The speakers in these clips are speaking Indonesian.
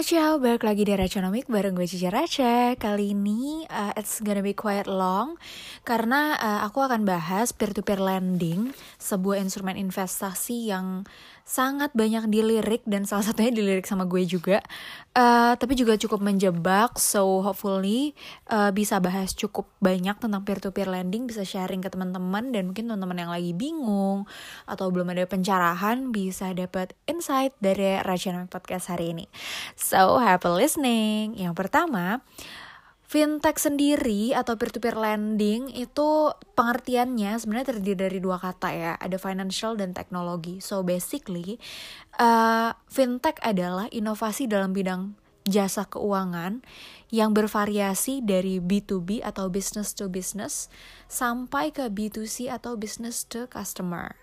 Ciao, balik lagi di Raconomic bareng gue Cica Raca Kali ini uh, it's gonna be quite long Karena uh, aku akan bahas peer-to-peer lending Sebuah instrumen investasi yang sangat banyak dilirik Dan salah satunya dilirik sama gue juga uh, Tapi juga cukup menjebak So hopefully uh, bisa bahas cukup banyak tentang peer-to-peer lending Bisa sharing ke teman-teman Dan mungkin teman-teman yang lagi bingung Atau belum ada pencerahan Bisa dapat insight dari Raconomic Podcast hari ini So, happy listening. Yang pertama, fintech sendiri atau peer-to-peer lending itu pengertiannya sebenarnya terdiri dari dua kata ya, ada financial dan teknologi. So, basically, uh, fintech adalah inovasi dalam bidang jasa keuangan yang bervariasi dari B2B atau business to business sampai ke B2C atau business to customer.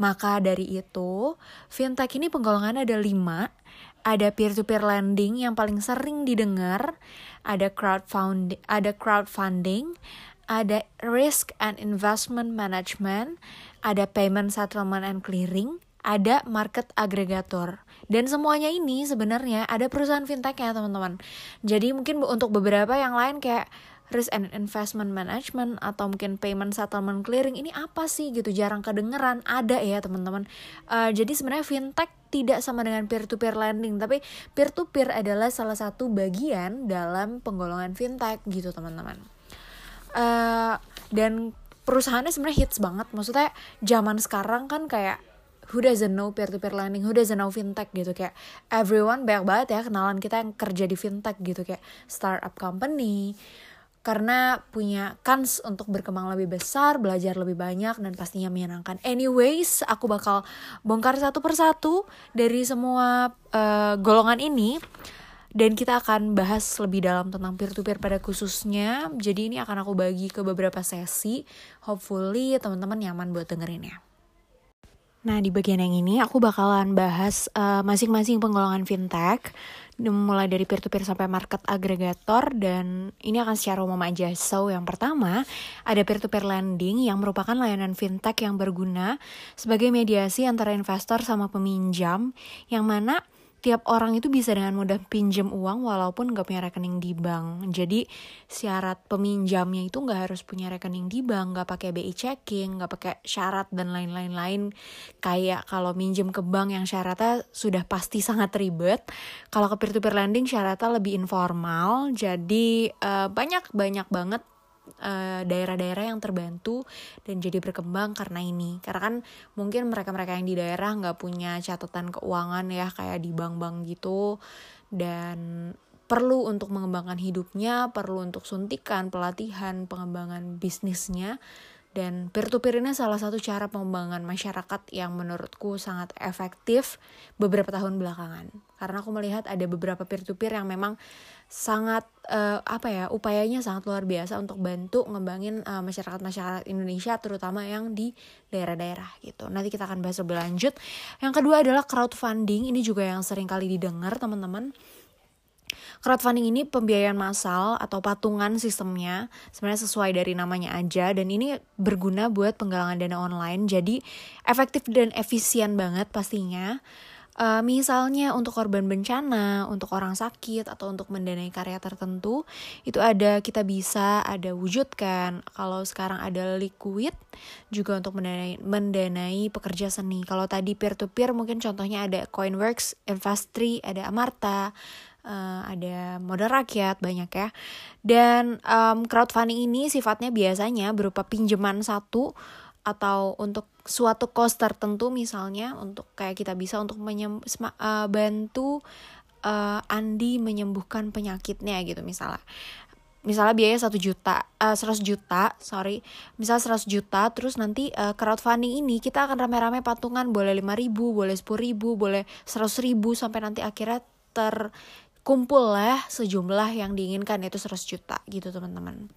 Maka dari itu, fintech ini penggolongannya ada lima, ada peer-to-peer lending yang paling sering didengar, ada crowdfunding, ada crowdfunding, ada risk and investment management, ada payment settlement and clearing, ada market aggregator. Dan semuanya ini sebenarnya ada perusahaan fintech ya teman-teman. Jadi mungkin untuk beberapa yang lain kayak risk and investment management atau mungkin payment settlement clearing ini apa sih gitu? Jarang kedengeran ada ya teman-teman. Uh, jadi sebenarnya fintech tidak sama dengan peer to peer lending tapi peer to peer adalah salah satu bagian dalam penggolongan fintech gitu teman-teman. Uh, dan perusahaannya sebenarnya hits banget. Maksudnya zaman sekarang kan kayak who doesn't know peer-to-peer lending, who doesn't know fintech gitu? Kayak everyone banyak banget ya kenalan kita yang kerja di fintech gitu. Kayak startup company, karena punya kans untuk berkembang lebih besar, belajar lebih banyak dan pastinya menyenangkan. Anyways, aku bakal bongkar satu persatu dari semua uh, golongan ini dan kita akan bahas lebih dalam tentang peer to peer pada khususnya. Jadi ini akan aku bagi ke beberapa sesi. Hopefully teman-teman nyaman buat dengerinnya. Nah, di bagian yang ini aku bakalan bahas uh, masing-masing penggolongan fintech mulai dari peer-to-peer sampai market agregator dan ini akan secara umum aja. So, yang pertama, ada peer-to-peer lending yang merupakan layanan fintech yang berguna sebagai mediasi antara investor sama peminjam yang mana tiap orang itu bisa dengan mudah pinjam uang walaupun nggak punya rekening di bank. Jadi syarat peminjamnya itu nggak harus punya rekening di bank, nggak pakai BI checking, nggak pakai syarat dan lain-lain lain. Kayak kalau minjem ke bank yang syaratnya sudah pasti sangat ribet. Kalau ke peer to peer lending syaratnya lebih informal. Jadi uh, banyak Eh, daerah-daerah yang terbantu dan jadi berkembang karena ini. Karena kan mungkin mereka-mereka yang di daerah nggak punya catatan keuangan ya kayak di bank-bank gitu. Dan perlu untuk mengembangkan hidupnya perlu untuk suntikan pelatihan pengembangan bisnisnya dan peer-to-peer ini salah satu cara pengembangan masyarakat yang menurutku sangat efektif beberapa tahun belakangan. Karena aku melihat ada beberapa peer-to-peer yang memang sangat uh, apa ya upayanya sangat luar biasa untuk bantu ngembangin uh, masyarakat-masyarakat Indonesia terutama yang di daerah-daerah gitu. Nanti kita akan bahas lebih lanjut. Yang kedua adalah crowdfunding. Ini juga yang sering kali didengar teman-teman Crowdfunding ini pembiayaan massal atau patungan sistemnya sebenarnya sesuai dari namanya aja dan ini berguna buat penggalangan dana online jadi efektif dan efisien banget pastinya. Uh, misalnya untuk korban bencana, untuk orang sakit atau untuk mendanai karya tertentu itu ada kita bisa ada wujudkan. Kalau sekarang ada liquid juga untuk mendanai mendanai pekerja seni. Kalau tadi peer to peer mungkin contohnya ada Coinworks, Investri, ada Amarta, uh, ada modal rakyat banyak ya. Dan um, crowdfunding ini sifatnya biasanya berupa pinjaman satu atau untuk suatu cost tertentu misalnya untuk kayak kita bisa untuk menyem uh, bantu uh, Andi menyembuhkan penyakitnya gitu misalnya. Misalnya biaya satu juta, uh, 100 juta, sorry, misalnya 100 juta, terus nanti uh, crowdfunding ini kita akan rame-rame patungan, boleh lima ribu, boleh sepuluh ribu, boleh seratus ribu, sampai nanti akhirnya ter kumpul lah sejumlah yang diinginkan yaitu 100 juta gitu teman-teman.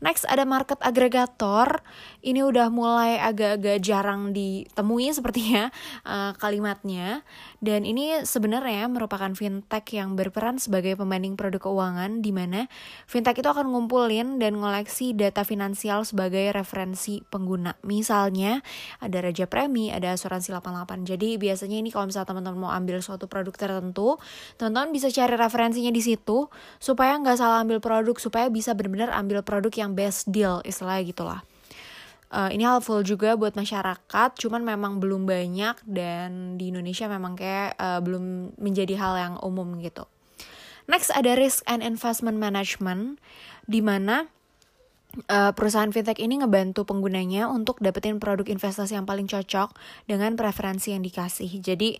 Next ada market agregator. Ini udah mulai agak-agak jarang ditemui sepertinya uh, kalimatnya. Dan ini sebenarnya merupakan fintech yang berperan sebagai pembanding produk keuangan di mana fintech itu akan ngumpulin dan ngoleksi data finansial sebagai referensi pengguna. Misalnya ada Raja Premi, ada asuransi 88. Jadi biasanya ini kalau misalnya teman-teman mau ambil suatu produk tertentu, teman-teman bisa cari referensinya di situ supaya nggak salah ambil produk, supaya bisa benar-benar ambil produk yang best deal istilahnya gitulah. Uh, ini helpful juga buat masyarakat, cuman memang belum banyak dan di Indonesia memang kayak uh, belum menjadi hal yang umum gitu. Next ada risk and investment management, di mana uh, perusahaan fintech ini ngebantu penggunanya untuk dapetin produk investasi yang paling cocok dengan preferensi yang dikasih. Jadi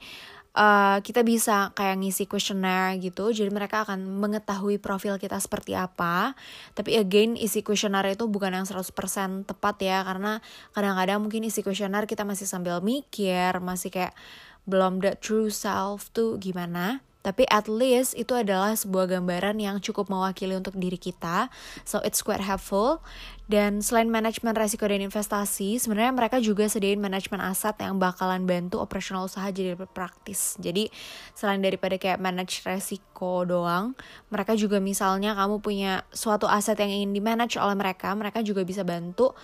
uh, kita bisa kayak ngisi kuesioner gitu. Jadi mereka akan mengetahui profil kita seperti apa. Tapi again isi kuesioner itu bukan yang 100% tepat ya. Karena kadang-kadang mungkin isi kuesioner kita masih sambil mikir masih kayak belum the true self tuh gimana tapi at least itu adalah sebuah gambaran yang cukup mewakili untuk diri kita. So it's quite helpful. Dan selain manajemen resiko dan investasi, sebenarnya mereka juga sediain manajemen aset yang bakalan bantu operasional usaha jadi lebih praktis. Jadi selain daripada kayak manage resiko doang, mereka juga misalnya kamu punya suatu aset yang ingin di manage oleh mereka, mereka juga bisa bantu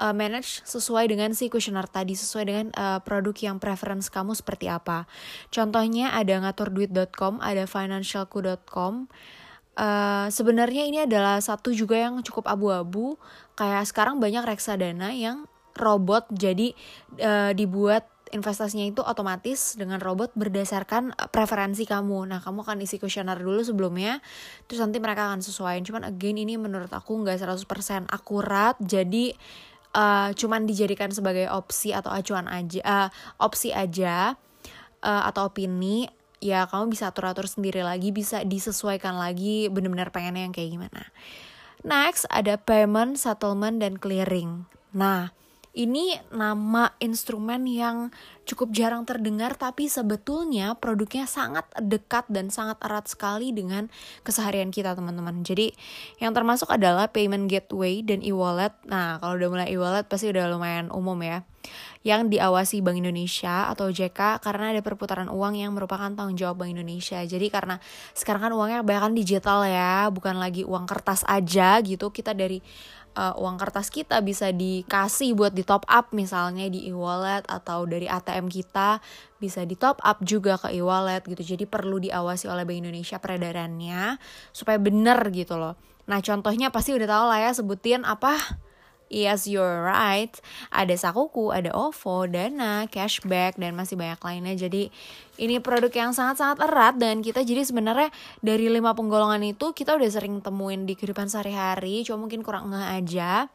uh, manage sesuai dengan si kuesioner tadi, sesuai dengan uh, produk yang preference kamu seperti apa. Contohnya ada ngaturduit.com, ada financialku.com. Uh, sebenarnya ini adalah satu juga yang cukup abu-abu. Kayak sekarang banyak reksadana yang robot jadi uh, dibuat investasinya itu otomatis dengan robot berdasarkan preferensi kamu. Nah, kamu akan isi kuesioner dulu sebelumnya, terus nanti mereka akan sesuaiin. Cuman again ini menurut aku nggak 100% akurat, jadi uh, cuman dijadikan sebagai opsi atau acuan aja uh, opsi aja uh, atau opini ya kamu bisa atur-atur sendiri lagi bisa disesuaikan lagi benar-benar pengennya yang kayak gimana. Next ada payment settlement dan clearing. Nah ini nama instrumen yang cukup jarang terdengar tapi sebetulnya produknya sangat dekat dan sangat erat sekali dengan keseharian kita teman-teman. Jadi yang termasuk adalah payment gateway dan e-wallet. Nah kalau udah mulai e-wallet pasti udah lumayan umum ya yang diawasi Bank Indonesia atau JK karena ada perputaran uang yang merupakan tanggung jawab Bank Indonesia. Jadi karena sekarang kan uangnya banyak digital ya, bukan lagi uang kertas aja gitu. Kita dari uh, uang kertas kita bisa dikasih buat di top up misalnya di e-wallet atau dari ATM kita bisa di top up juga ke e-wallet gitu. Jadi perlu diawasi oleh Bank Indonesia peredarannya supaya bener gitu loh. Nah contohnya pasti udah tau lah ya sebutin apa Yes, you're right. Ada Sakuku, ada OVO, Dana, Cashback, dan masih banyak lainnya. Jadi ini produk yang sangat-sangat erat dan kita jadi sebenarnya dari lima penggolongan itu kita udah sering temuin di kehidupan sehari-hari. Cuma mungkin kurang ngeh aja.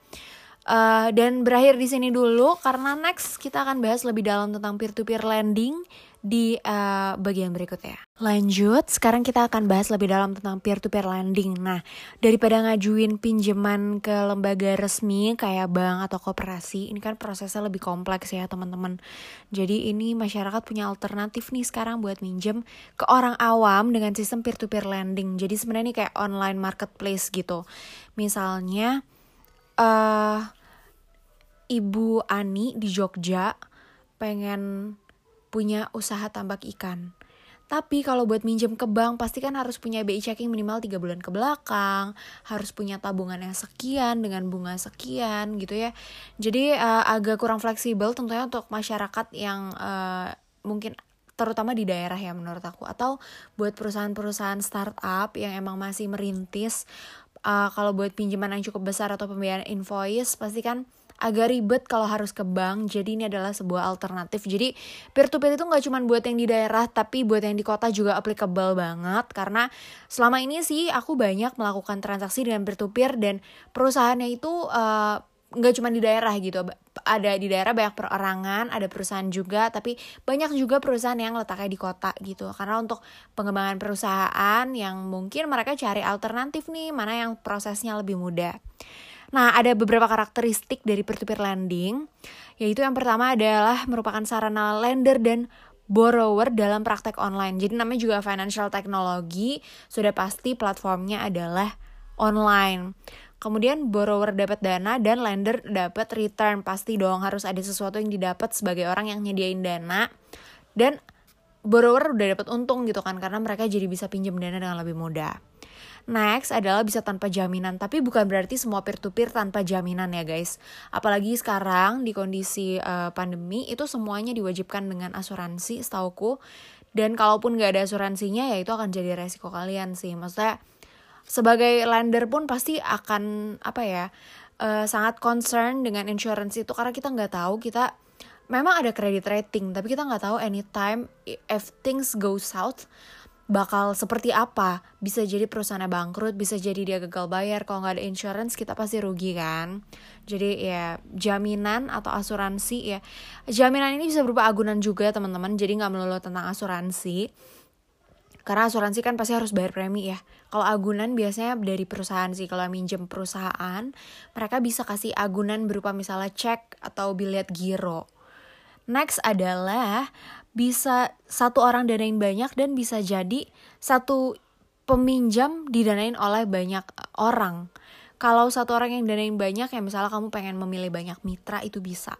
Uh, dan berakhir di sini dulu karena next kita akan bahas lebih dalam tentang peer-to-peer lending di uh, bagian berikutnya. Lanjut, sekarang kita akan bahas lebih dalam tentang peer-to-peer lending. Nah, daripada ngajuin pinjaman ke lembaga resmi kayak bank atau koperasi, ini kan prosesnya lebih kompleks ya teman-teman. Jadi ini masyarakat punya alternatif nih sekarang buat minjem ke orang awam dengan sistem peer-to-peer lending. Jadi sebenarnya ini kayak online marketplace gitu. Misalnya, uh, Ibu Ani di Jogja pengen punya usaha tambak ikan. Tapi kalau buat minjem ke bank pasti kan harus punya BI checking minimal 3 bulan ke belakang, harus punya tabungan yang sekian dengan bunga sekian gitu ya. Jadi uh, agak kurang fleksibel tentunya untuk masyarakat yang uh, mungkin terutama di daerah ya menurut aku atau buat perusahaan-perusahaan startup yang emang masih merintis uh, kalau buat pinjaman yang cukup besar atau pembayaran invoice pasti kan agak ribet kalau harus ke bank jadi ini adalah sebuah alternatif. Jadi peer to peer itu nggak cuma buat yang di daerah tapi buat yang di kota juga applicable banget. Karena selama ini sih aku banyak melakukan transaksi dengan peer to peer dan perusahaannya itu uh, nggak cuma di daerah gitu. Ada di daerah banyak perorangan ada perusahaan juga tapi banyak juga perusahaan yang letaknya di kota gitu. Karena untuk pengembangan perusahaan yang mungkin mereka cari alternatif nih mana yang prosesnya lebih mudah Nah, ada beberapa karakteristik dari peer-to-peer lending, yaitu yang pertama adalah merupakan sarana lender dan borrower dalam praktek online. Jadi namanya juga financial technology, sudah pasti platformnya adalah online. kemudian borrower dapat dana dan lender dapat return pasti dong harus ada sesuatu yang didapat sebagai orang yang nyediain dana dan borrower udah dapat untung gitu kan karena mereka jadi bisa pinjam dana dengan lebih mudah. Next adalah bisa tanpa jaminan, tapi bukan berarti semua peer-to-peer tanpa jaminan ya guys. Apalagi sekarang di kondisi uh, pandemi itu semuanya diwajibkan dengan asuransi setauku. Dan kalaupun gak ada asuransinya ya itu akan jadi resiko kalian sih. Maksudnya sebagai lender pun pasti akan apa ya uh, sangat concern dengan insurance itu karena kita nggak tahu kita memang ada credit rating tapi kita nggak tahu anytime if things go south bakal seperti apa? Bisa jadi perusahaannya bangkrut bisa jadi dia gagal bayar. Kalau nggak ada insurance kita pasti rugi kan? Jadi ya jaminan atau asuransi ya. Jaminan ini bisa berupa agunan juga teman-teman. Jadi nggak melulu tentang asuransi. Karena asuransi kan pasti harus bayar premi ya. Kalau agunan biasanya dari perusahaan sih. Kalau minjem perusahaan mereka bisa kasih agunan berupa misalnya cek atau bilet giro. Next adalah bisa satu orang danain banyak dan bisa jadi satu peminjam didanain oleh banyak orang. Kalau satu orang yang danain banyak ya misalnya kamu pengen memilih banyak mitra itu bisa.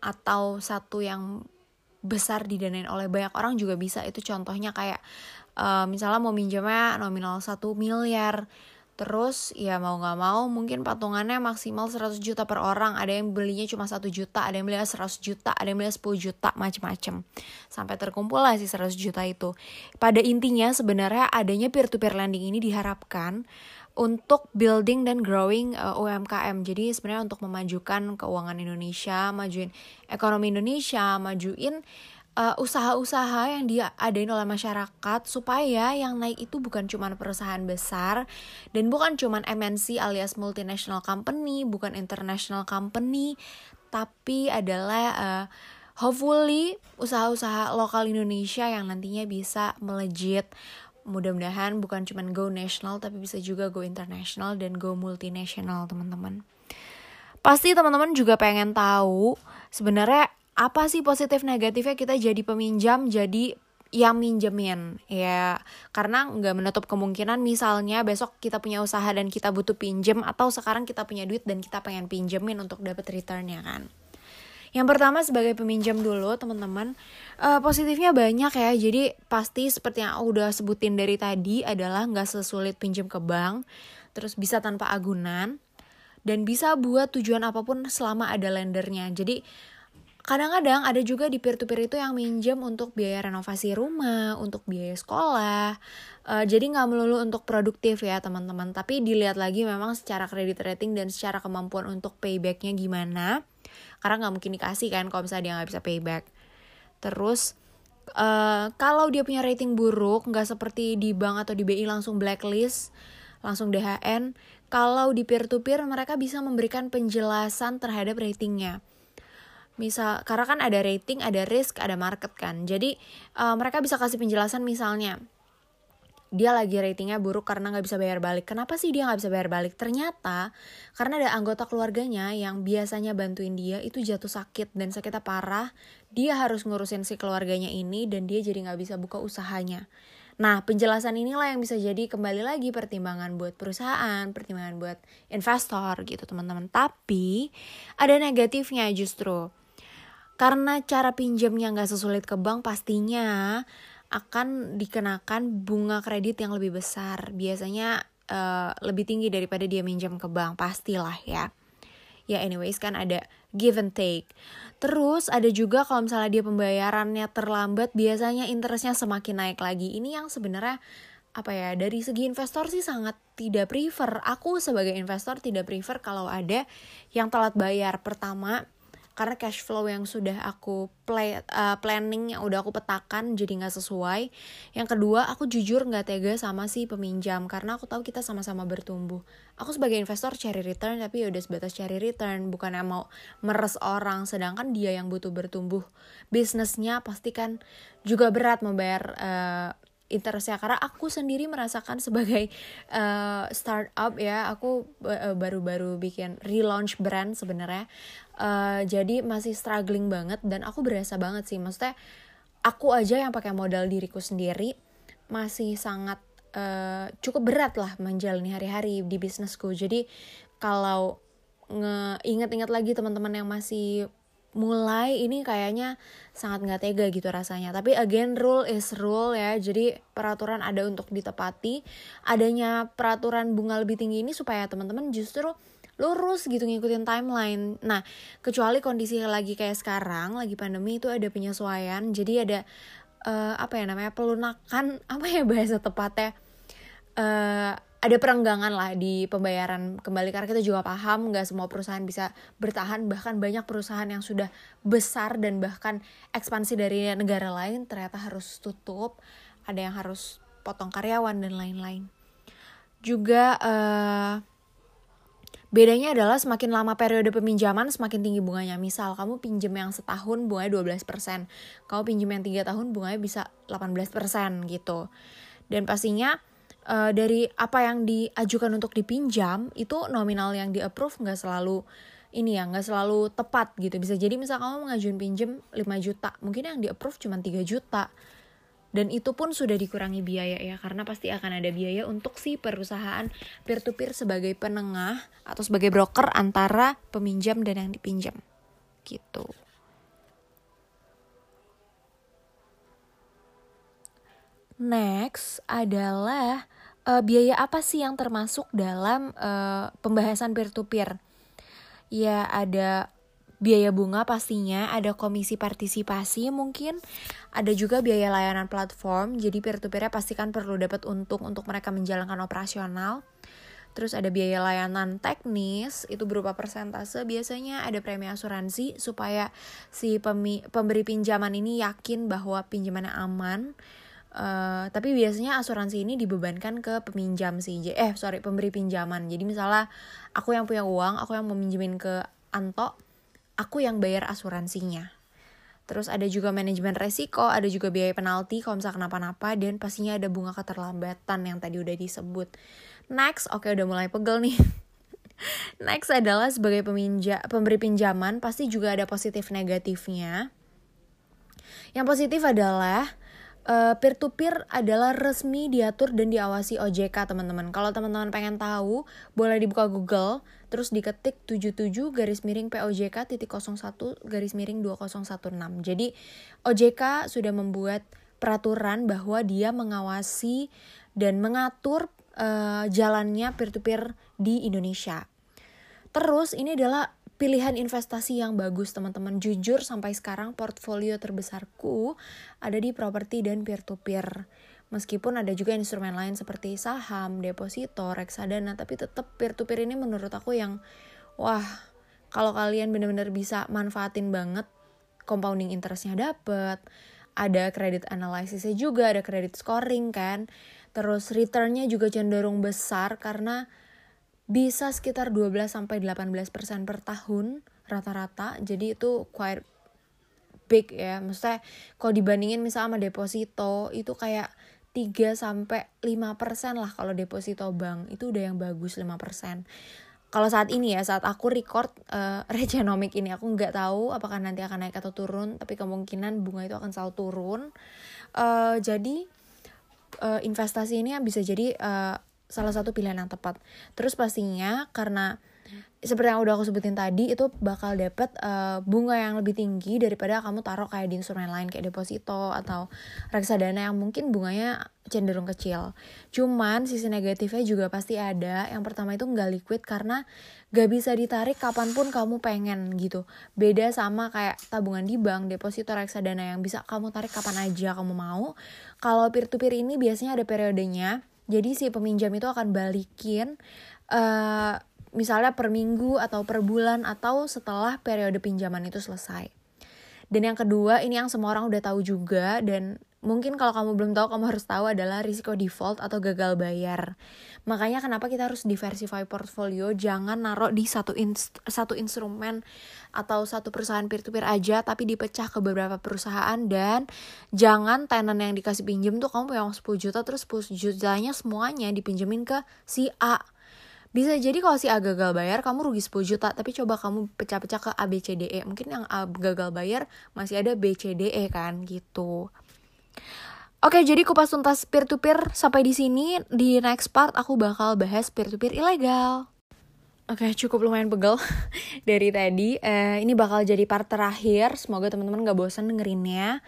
Atau satu yang besar didanain oleh banyak orang juga bisa. Itu contohnya kayak uh, misalnya mau minjamnya nominal satu miliar Terus ya mau gak mau mungkin patungannya maksimal 100 juta per orang. Ada yang belinya cuma 1 juta, ada yang belinya 100 juta, ada yang belinya 10 juta, macem-macem. Sampai terkumpul lah si 100 juta itu. Pada intinya sebenarnya adanya peer-to-peer lending ini diharapkan untuk building dan growing uh, UMKM. Jadi sebenarnya untuk memajukan keuangan Indonesia, majuin ekonomi Indonesia, majuin usaha-usaha yang diadain oleh masyarakat supaya yang naik itu bukan cuma perusahaan besar dan bukan cuma MNC alias multinational company, bukan international company, tapi adalah uh, hopefully usaha-usaha lokal Indonesia yang nantinya bisa melejit. Mudah-mudahan bukan cuma go national tapi bisa juga go international dan go multinational, teman-teman. Pasti teman-teman juga pengen tahu sebenarnya apa sih positif negatifnya kita jadi peminjam jadi yang minjemin? Ya karena nggak menutup kemungkinan misalnya besok kita punya usaha dan kita butuh pinjem atau sekarang kita punya duit dan kita pengen pinjemin untuk dapat returnnya kan? Yang pertama sebagai peminjam dulu teman-teman uh, positifnya banyak ya. Jadi pasti seperti yang aku udah sebutin dari tadi adalah nggak sesulit pinjam ke bank terus bisa tanpa agunan dan bisa buat tujuan apa pun selama ada lendernya. Jadi kadang-kadang ada juga di peer-to-peer itu yang minjem untuk biaya renovasi rumah, untuk biaya sekolah. Uh, jadi nggak melulu untuk produktif ya teman-teman, tapi dilihat lagi memang secara kredit rating dan secara kemampuan untuk paybacknya gimana. Karena nggak mungkin dikasih kan kalau misalnya dia nggak bisa payback. Terus uh, kalau dia punya rating buruk, nggak seperti di bank atau di BI langsung blacklist, langsung DHN. Kalau di peer-to-peer mereka bisa memberikan penjelasan terhadap ratingnya misal karena kan ada rating ada risk ada market kan jadi uh, mereka bisa kasih penjelasan misalnya dia lagi ratingnya buruk karena nggak bisa bayar balik. Kenapa sih dia nggak bisa bayar balik? Ternyata karena ada anggota keluarganya yang biasanya bantuin dia itu jatuh sakit dan sakitnya parah. Dia harus ngurusin si keluarganya ini dan dia jadi nggak bisa buka usahanya. Nah, penjelasan inilah yang bisa jadi kembali lagi pertimbangan buat perusahaan, pertimbangan buat investor gitu teman-teman. Tapi ada negatifnya justru karena cara pinjamnya nggak sesulit ke bank, pastinya akan dikenakan bunga kredit yang lebih besar. Biasanya uh, lebih tinggi daripada dia minjam ke bank, pastilah ya. Ya anyways kan ada give and take. Terus ada juga kalau misalnya dia pembayarannya terlambat, biasanya interestnya semakin naik lagi. Ini yang sebenarnya apa ya dari segi investor sih sangat tidak prefer. Aku sebagai investor tidak prefer kalau ada yang telat bayar. Pertama, karena cash flow yang sudah aku play uh, planning yang udah aku petakan jadi nggak sesuai. Yang kedua aku jujur nggak tega sama si peminjam karena aku tahu kita sama-sama bertumbuh. Aku sebagai investor cari return tapi ya udah sebatas cari return bukan yang mau meres orang. Sedangkan dia yang butuh bertumbuh. Bisnisnya pasti kan juga berat membayar uh, interestnya. Karena aku sendiri merasakan sebagai uh, startup ya aku baru baru-baru bikin relaunch brand sebenarnya. Uh, jadi masih struggling banget dan aku berasa banget sih. Maksudnya aku aja yang pakai modal diriku sendiri masih sangat uh, cukup berat lah menjalani hari-hari di bisnisku. Jadi kalau inget-inget lagi teman-teman yang masih mulai ini kayaknya sangat nggak tega gitu rasanya. Tapi again rule is rule ya. Jadi peraturan ada untuk ditepati. Adanya peraturan bunga lebih tinggi ini supaya teman-teman justru lurus gitu ngikutin timeline. Nah kecuali kondisi lagi kayak sekarang lagi pandemi itu ada penyesuaian. Jadi ada uh, apa ya namanya pelunakan apa ya bahasa tepatnya uh, ada perenggangan lah di pembayaran kembali karena kita juga paham nggak semua perusahaan bisa bertahan. Bahkan banyak perusahaan yang sudah besar dan bahkan ekspansi dari negara lain ternyata harus tutup. Ada yang harus potong karyawan dan lain-lain. Juga uh, bedanya adalah semakin lama periode peminjaman semakin tinggi bunganya. Misal kamu pinjam yang setahun bunganya 12% kamu pinjam yang tiga tahun bunganya bisa 18% gitu. Dan pastinya uh, dari apa yang diajukan untuk dipinjam itu nominal yang di approve nggak selalu ini ya nggak selalu tepat gitu. Bisa jadi misal kamu mengajukan pinjam 5 juta mungkin yang di approve cuma 3 juta. Dan itu pun sudah dikurangi biaya ya karena pasti akan ada biaya untuk si perusahaan peer to peer sebagai penengah atau sebagai broker antara peminjam dan yang dipinjam. Gitu. Next adalah uh, biaya apa sih yang termasuk dalam uh, pembahasan peer-to-peer? Ya ada biaya bunga pastinya, ada komisi partisipasi mungkin, ada juga biaya layanan platform, jadi peer-to-peernya pastikan perlu dapat untung untuk mereka menjalankan operasional. Terus ada biaya layanan teknis, itu berupa persentase. Biasanya ada premi asuransi supaya si pemberi pinjaman ini yakin bahwa pinjamannya aman Uh, tapi biasanya asuransi ini dibebankan ke peminjam sih eh sorry pemberi pinjaman. Jadi misalnya aku yang punya uang aku yang meminjemin ke Anto aku yang bayar asuransinya. Terus ada juga manajemen resiko ada juga biaya penalti kalau misalnya kenapa-napa dan pastinya ada bunga keterlambatan yang tadi udah disebut. Next oke okay, udah mulai pegel nih. Next adalah sebagai peminja pemberi pinjaman pasti juga ada positif negatifnya. Yang positif adalah uh, peer to peer adalah resmi diatur dan diawasi OJK teman-teman. Kalau teman-teman pengen tahu, boleh dibuka Google, terus diketik 77 garis miring POJK titik 01 garis miring 2016. Jadi OJK sudah membuat peraturan bahwa dia mengawasi dan mengatur uh, jalannya peer to peer di Indonesia. Terus ini adalah pilihan investasi yang bagus teman-teman. Jujur sampai sekarang portfolio terbesarku ada di properti dan peer to peer meskipun ada juga instrumen lain seperti saham deposito reksadana tapi tetap peer to peer ini menurut aku yang wah kalau kalian benar-benar bisa manfaatin banget compounding interestnya dapet ada kredit analisisnya juga ada kredit scoring kan terus returnnya juga cenderung besar karena bisa sekitar 12 sampai 18% per tahun rata-rata. Jadi itu quite big ya. Maksudnya kalau dibandingin misalnya sama deposito itu kayak 3 sampai 5% lah kalau deposito bank. Itu udah yang bagus 5%. Kalau saat ini ya, saat aku record uh, Regenomic ini aku nggak tahu apakah nanti akan naik atau turun, tapi kemungkinan bunga itu akan selalu turun. Uh, jadi uh, investasi ini bisa jadi uh, salah satu pilihan yang tepat. Terus pastinya karena seperti yang udah aku sebutin tadi itu bakal dapet uh, bunga yang lebih tinggi daripada kamu taruh kayak di instrumen lain kayak deposito atau reksadana yang mungkin bunganya cenderung kecil. Cuman sisi negatifnya juga pasti ada. Yang pertama itu nggak liquid karena gak bisa ditarik kapan pun kamu pengen gitu. Beda sama kayak tabungan di bank, deposito reksadana yang bisa kamu tarik kapan aja kamu mau. Kalau peer to peer ini biasanya ada periodenya jadi si peminjam itu akan balikin uh, misalnya per minggu atau per bulan atau setelah periode pinjaman itu selesai. Dan yang kedua, ini yang semua orang udah tahu juga dan mungkin kalau kamu belum tahu kamu harus tahu adalah risiko default atau gagal bayar. Makanya kenapa kita harus diversify portfolio, jangan naruh di satu inst satu instrumen atau satu perusahaan peer to peer aja tapi dipecah ke beberapa perusahaan dan jangan tenan yang dikasih pinjem tuh kamu punya 10 juta terus 10 jutanya semuanya dipinjemin ke si A. Bisa jadi kalau si A gagal bayar kamu rugi 10 juta tapi coba kamu pecah-pecah ke A B C D E. Mungkin yang A gagal bayar masih ada B C D E kan gitu Oke, jadi kupas tuntas peer-to-peer sampai di sini. Di next part aku bakal bahas peer-to-peer ilegal. Oke, cukup lumayan pegel dari tadi. Uh, ini bakal jadi part terakhir. Semoga teman-teman gak bosan dengerinnya.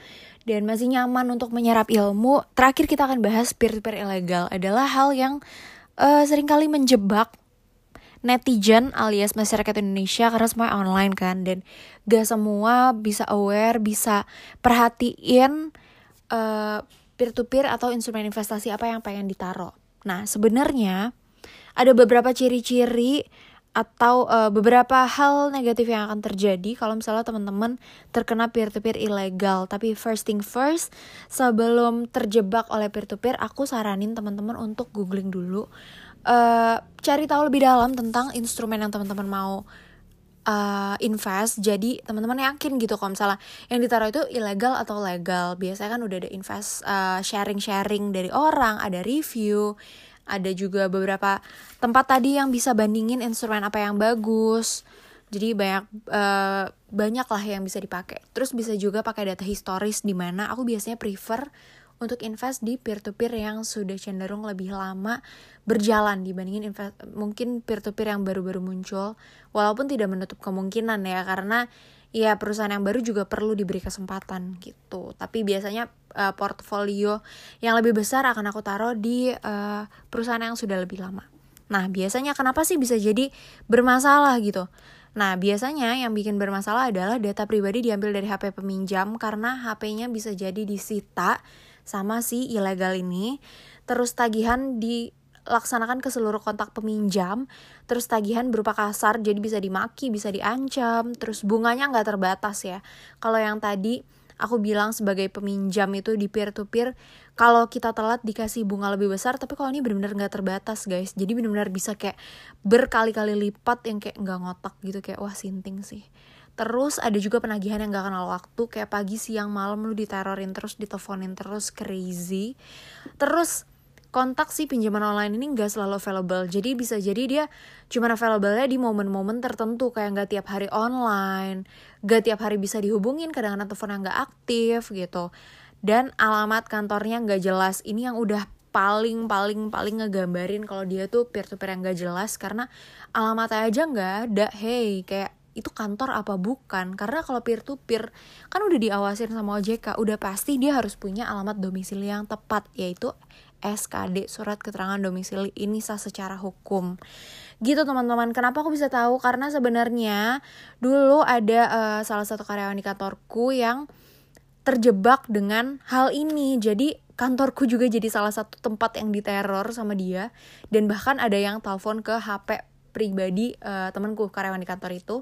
Dan masih nyaman untuk menyerap ilmu. Terakhir kita akan bahas peer-to-peer ilegal. Adalah hal yang uh, sering kali menjebak netizen alias masyarakat Indonesia karena semua online kan dan gak semua bisa aware bisa perhatiin uh, peer-to-peer atau instrumen investasi apa yang pengen ditaruh. Nah, sebenarnya ada beberapa ciri-ciri atau uh, beberapa hal negatif yang akan terjadi kalau misalnya teman-teman terkena peer-to-peer ilegal. Tapi first thing first, sebelum terjebak oleh peer-to-peer, aku saranin teman-teman untuk googling dulu, uh, cari tahu lebih dalam tentang instrumen yang teman-teman mau uh, invest jadi teman-teman yakin gitu kalau misalnya yang ditaruh itu ilegal atau legal. Biasanya kan udah ada invest uh, sharing-sharing dari orang ada review ada juga beberapa tempat tadi yang bisa bandingin instrumen apa yang bagus. Jadi banyak uh, banyak lah yang bisa dipakai. Terus bisa juga pakai data historis di mana aku biasanya prefer untuk invest di peer-to-peer yang sudah cenderung lebih lama berjalan dibandingin invest mungkin peer-to-peer yang baru-baru muncul walaupun tidak menutup kemungkinan ya karena ya perusahaan yang baru juga perlu diberi kesempatan gitu. Tapi biasanya uh, portfolio yang lebih besar akan aku taruh di uh, perusahaan yang sudah lebih lama. Nah biasanya kenapa sih bisa jadi bermasalah gitu? Nah, biasanya yang bikin bermasalah adalah data pribadi diambil dari HP peminjam karena HP-nya bisa jadi disita sama si ilegal ini. Terus tagihan dilaksanakan ke seluruh kontak peminjam. Terus tagihan berupa kasar, jadi bisa dimaki, bisa diancam. Terus bunganya nggak terbatas ya. Kalau yang tadi aku bilang sebagai peminjam itu di peer to peer kalau kita telat dikasih bunga lebih besar tapi kalau ini benar-benar nggak terbatas guys jadi benar-benar bisa kayak berkali-kali lipat yang kayak nggak ngotak gitu kayak wah sinting sih Terus ada juga penagihan yang gak kenal waktu Kayak pagi, siang, malam lu diterorin terus, diteleponin terus, crazy. Terus kontak si pinjaman online ini gak selalu available. Jadi bisa jadi dia cuma available-nya di momen-momen tertentu Kayak gak tiap hari online Gak tiap hari bisa dihubungin, kadang-kadang teleponnya gak aktif gitu. Dan alamat kantornya gak jelas. Ini yang udah paling paling paling ngegambarin kalau dia tuh peer to peer yang gak jelas karena alamatnya aja nggak ada. Hey kayak itu kantor apa bukan? Karena kalau peer to peer kan udah diawasin sama OJK udah pasti dia harus punya alamat domisili yang tepat yaitu SKD surat keterangan domisili ini sah secara hukum. Gitu teman-teman. Kenapa aku bisa tahu? Karena sebenarnya dulu ada uh, salah satu karyawan di kantorku yang terjebak dengan hal ini. Jadi kantorku juga jadi salah satu tempat yang diteror sama dia. Dan bahkan ada yang telepon ke HP pribadi uh, temanku karyawan di kantor itu.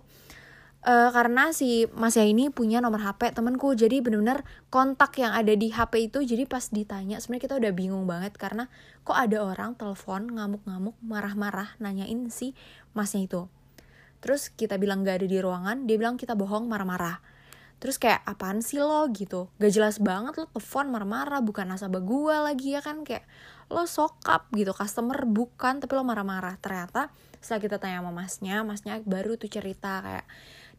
Uh, karena si Mas ya ini punya nomor HP temanku. Jadi bener-bener kontak yang ada di HP itu jadi pas ditanya sebenarnya kita udah bingung banget karena kok ada orang telepon ngamuk-ngamuk marah-marah nanyain si masnya itu. Terus kita bilang gak ada di ruangan dia bilang kita bohong marah-marah. Terus kayak apaan sih lo? gitu. Gak jelas banget lo telepon marah-marah bukan nasabah gue lagi ya kan? Kayak lo sokap gitu. Customer bukan tapi lo marah-marah. Ternyata setelah kita tanya sama masnya masnya baru tuh cerita kayak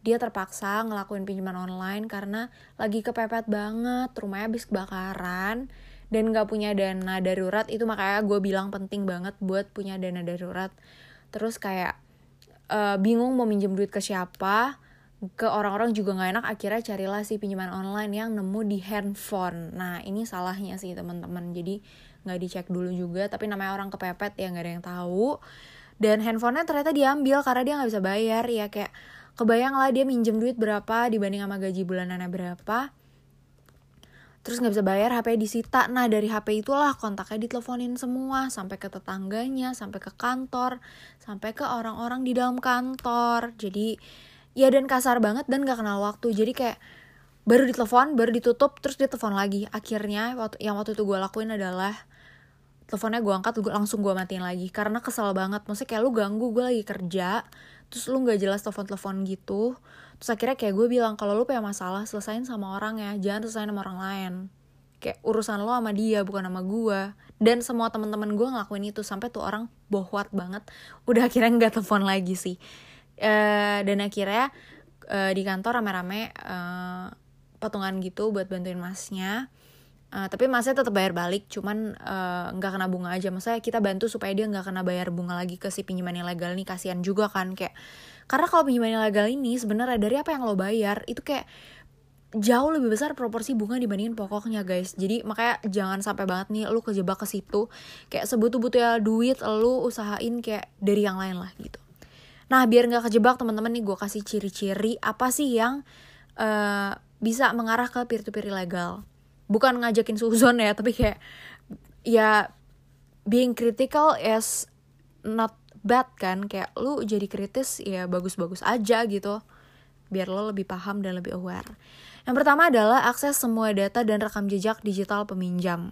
dia terpaksa ngelakuin pinjaman online karena lagi kepepet banget rumahnya habis kebakaran dan gak punya dana darurat. Itu makanya gue bilang penting banget buat punya dana darurat. Terus kayak uh, bingung mau minjem duit ke siapa ke orang-orang juga nggak enak akhirnya carilah si pinjaman online yang nemu di handphone. Nah ini salahnya sih teman-teman. Jadi nggak dicek dulu juga tapi namanya orang kepepet ya nggak ada yang tahu dan handphonenya ternyata diambil karena dia nggak bisa bayar. Ya kayak kebayang lah dia minjem duit berapa dibanding sama gaji bulanannya berapa. Terus nggak bisa bayar HP disita. Nah dari HP itulah kontaknya diteleponin semua. Sampai ke tetangganya sampai ke kantor sampai ke orang-orang di dalam kantor. Jadi ya dan kasar banget dan gak kenal waktu. Jadi kayak baru ditelepon baru ditutup terus dia telepon lagi. Akhirnya yang waktu itu gue lakuin adalah teleponnya gue angkat gue langsung gue matiin lagi. Karena kesel banget. Maksudnya kayak lu ganggu gue lagi kerja terus lu nggak jelas telepon telepon gitu. Terus akhirnya kayak gue bilang kalau lu punya masalah selesain sama orang ya. Jangan selesain sama orang lain. Kayak urusan lo sama dia bukan sama gue dan semua teman-teman gue ngelakuin itu sampai tuh orang bohwat banget. Udah akhirnya nggak telepon lagi sih. Uh, dan akhirnya uh, di kantor rame-rame uh, patungan gitu buat bantuin masnya Uh, tapi masnya tetap bayar balik, cuman uh, nggak uh, kena bunga aja. Maksudnya kita bantu supaya dia nggak kena bayar bunga lagi ke si pinjaman ilegal ini. Kasihan juga kan kayak karena kalau pinjaman ilegal ini sebenarnya dari apa yang lo bayar itu kayak jauh lebih besar proporsi bunga dibandingin pokoknya guys jadi makanya jangan sampai banget nih lu kejebak ke situ kayak sebutu-butu ya duit lu usahain kayak dari yang lain lah gitu nah biar nggak kejebak teman-teman nih gue kasih ciri-ciri apa sih yang uh, bisa mengarah ke peer to peer ilegal bukan ngajakin suzon ya tapi kayak ya being critical is not bad kan kayak lu jadi kritis ya bagus-bagus aja gitu biar lo lebih paham dan lebih aware yang pertama adalah akses semua data dan rekam jejak digital peminjam.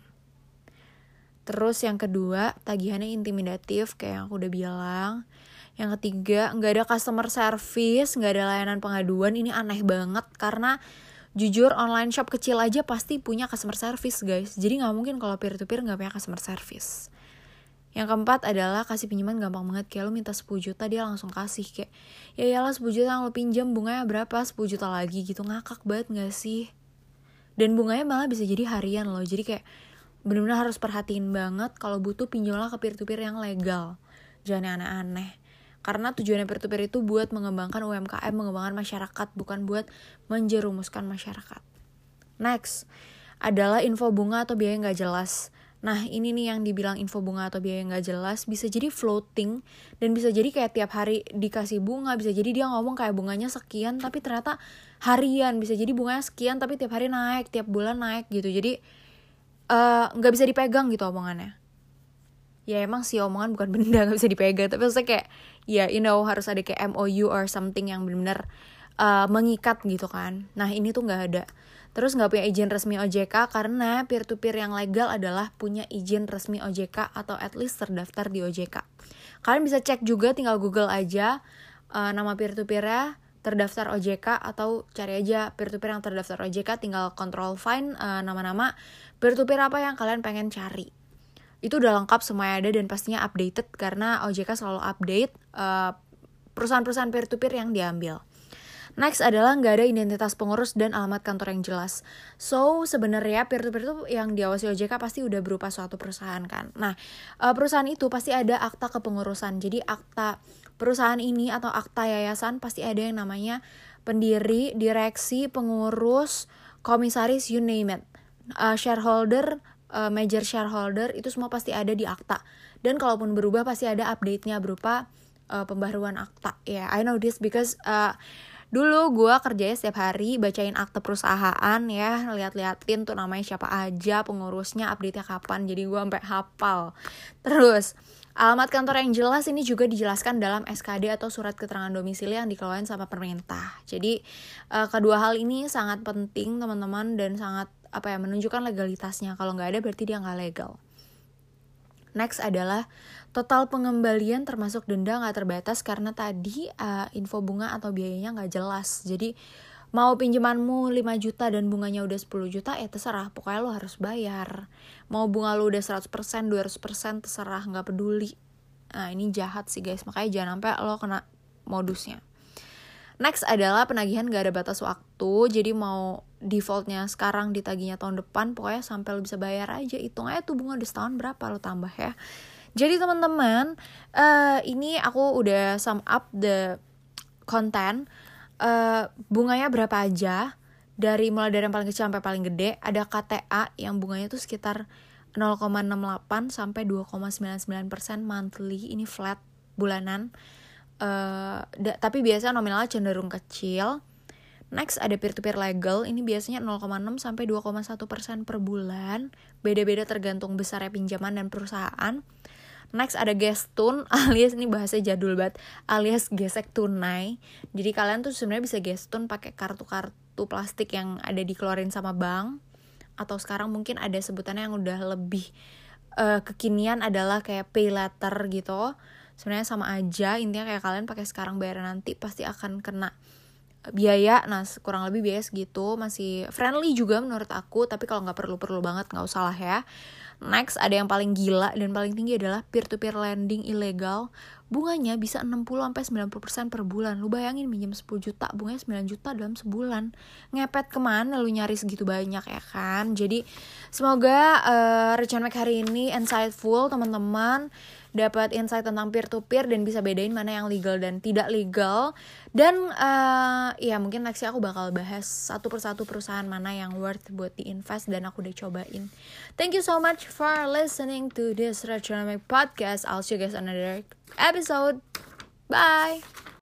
Terus yang kedua, tagihannya intimidatif kayak yang aku udah bilang. Yang ketiga, nggak ada customer service, nggak ada layanan pengaduan. Ini aneh banget karena jujur online shop kecil aja pasti punya customer service guys. Jadi nggak mungkin kalau peer to peer nggak punya customer service. Yang keempat adalah kasih pinjaman gampang banget. Kayak lo minta 10 juta dia langsung kasih. Kayak ya iyalah 10 juta yang lo pinjam bunganya berapa? 10 juta lagi gitu. Ngakak banget gak sih? Dan bunganya malah bisa jadi harian loh. Jadi kayak bener-bener harus perhatiin banget Kalau butuh pinjamlah ke peer-to-peer yang legal. Jangan aneh-aneh karena tujuannya peer-to-peer itu buat mengembangkan UMKM, mengembangkan masyarakat, bukan buat menjerumuskan masyarakat. Next, adalah info bunga atau biaya nggak jelas. Nah ini nih yang dibilang info bunga atau biaya nggak jelas bisa jadi floating dan bisa jadi kayak tiap hari dikasih bunga bisa jadi dia ngomong kayak bunganya sekian tapi ternyata harian bisa jadi bunganya sekian tapi tiap hari naik tiap bulan naik gitu jadi eh, nggak uh, bisa dipegang gitu omongannya ya emang sih omongan bukan benda nggak bisa dipegang tapi maksudnya kayak ya you know harus ada kayak MOU or something yang benar-benar uh, mengikat gitu kan nah ini tuh nggak ada Terus nggak punya izin resmi OJK karena peer-to-peer yang legal adalah punya izin resmi OJK atau at least terdaftar di OJK. Kalian bisa cek juga tinggal Google aja uh, nama peer-to-peernya terdaftar OJK atau cari aja peer-to-peer yang terdaftar OJK tinggal control find uh, nama-nama peer-to-peer apa yang kalian pengen cari. Itu udah lengkap semuanya ada dan pastinya updated karena OJK selalu update uh, perusahaan-perusahaan peer-to-peer yang diambil. Next adalah nggak ada identitas pengurus dan alamat kantor yang jelas. So sebenarnya peer-to-peer itu yang diawasi OJK pasti udah berupa suatu perusahaan kan. Nah eh, perusahaan itu pasti ada akta kepengurusan. Jadi akta perusahaan ini atau akta yayasan pasti ada yang namanya pendiri, direksi, pengurus, komisaris, you name it. Uh, shareholder, uh, major shareholder itu semua pasti ada di akta. Dan kalaupun berubah pasti ada update-nya berupa uh, pembaruan akta. Ya, yeah, I know this because uh, Dulu gue kerjanya setiap hari bacain akte perusahaan ya, lihat-liatin tuh namanya siapa aja, pengurusnya, update-nya kapan. Jadi gue sampai hafal. Terus, Alamat kantor yang jelas ini juga dijelaskan dalam SKD atau surat keterangan domisili yang dikeluarkan sama pemerintah. Jadi kedua hal ini sangat penting teman-teman dan sangat apa ya menunjukkan legalitasnya. Kalau nggak ada berarti dia nggak legal. Next adalah total pengembalian termasuk denda nggak terbatas karena tadi uh, info bunga atau biayanya nggak jelas. Jadi mau pinjamanmu 5 juta dan bunganya udah 10 juta ya terserah. Pokoknya lo harus bayar. Mau bunga lo udah 100% 200% terserah. Nggak peduli. Nah ini jahat sih guys. Makanya jangan sampai lo kena modusnya. Next adalah penagihan gak ada batas waktu, jadi mau defaultnya sekarang ditagihnya tahun depan, pokoknya sampai lo bisa bayar aja. Hitung aja tuh bunga udah setahun berapa lo tambah ya. Jadi teman-teman, uh, ini aku udah sum up the content. Uh, bunganya berapa aja, dari mulai dari yang paling kecil sampai paling gede, ada KTA yang bunganya tuh sekitar 0,68 sampai 2,99% monthly, ini flat bulanan uh, tapi biasanya nominalnya cenderung kecil. Next ada peer-to-peer legal, ini biasanya 0,6 sampai 2,1 persen per bulan. Beda-beda tergantung besarnya pinjaman dan perusahaan. Next ada gestun alias ini bahasa jadul banget alias gesek tunai. Jadi kalian tuh sebenarnya bisa gestun pakai kartu-kartu plastik yang ada dikeluarin sama bank atau sekarang mungkin ada sebutannya yang udah lebih uh, kekinian adalah kayak pay letter gitu sebenarnya sama aja intinya kayak kalian pakai sekarang bayar nanti pasti akan kena biaya nah kurang lebih biaya segitu masih friendly juga menurut aku tapi kalau nggak perlu perlu banget nggak usah lah ya next ada yang paling gila dan paling tinggi adalah peer to peer lending ilegal bunganya bisa 60 sampai 90% per bulan. Lu bayangin minjem 10 juta, bunganya 9 juta dalam sebulan. Ngepet ke mana lu nyari segitu banyak ya kan? Jadi semoga uh, rencana hari ini insightful teman-teman dapat insight tentang peer to peer dan bisa bedain mana yang legal dan tidak legal. Dan uh, ya mungkin next aku bakal bahas satu persatu perusahaan mana yang worth buat diinvest dan aku udah cobain. Thank you so much for listening to this Retronomic podcast. I'll see you guys on another episode. Bye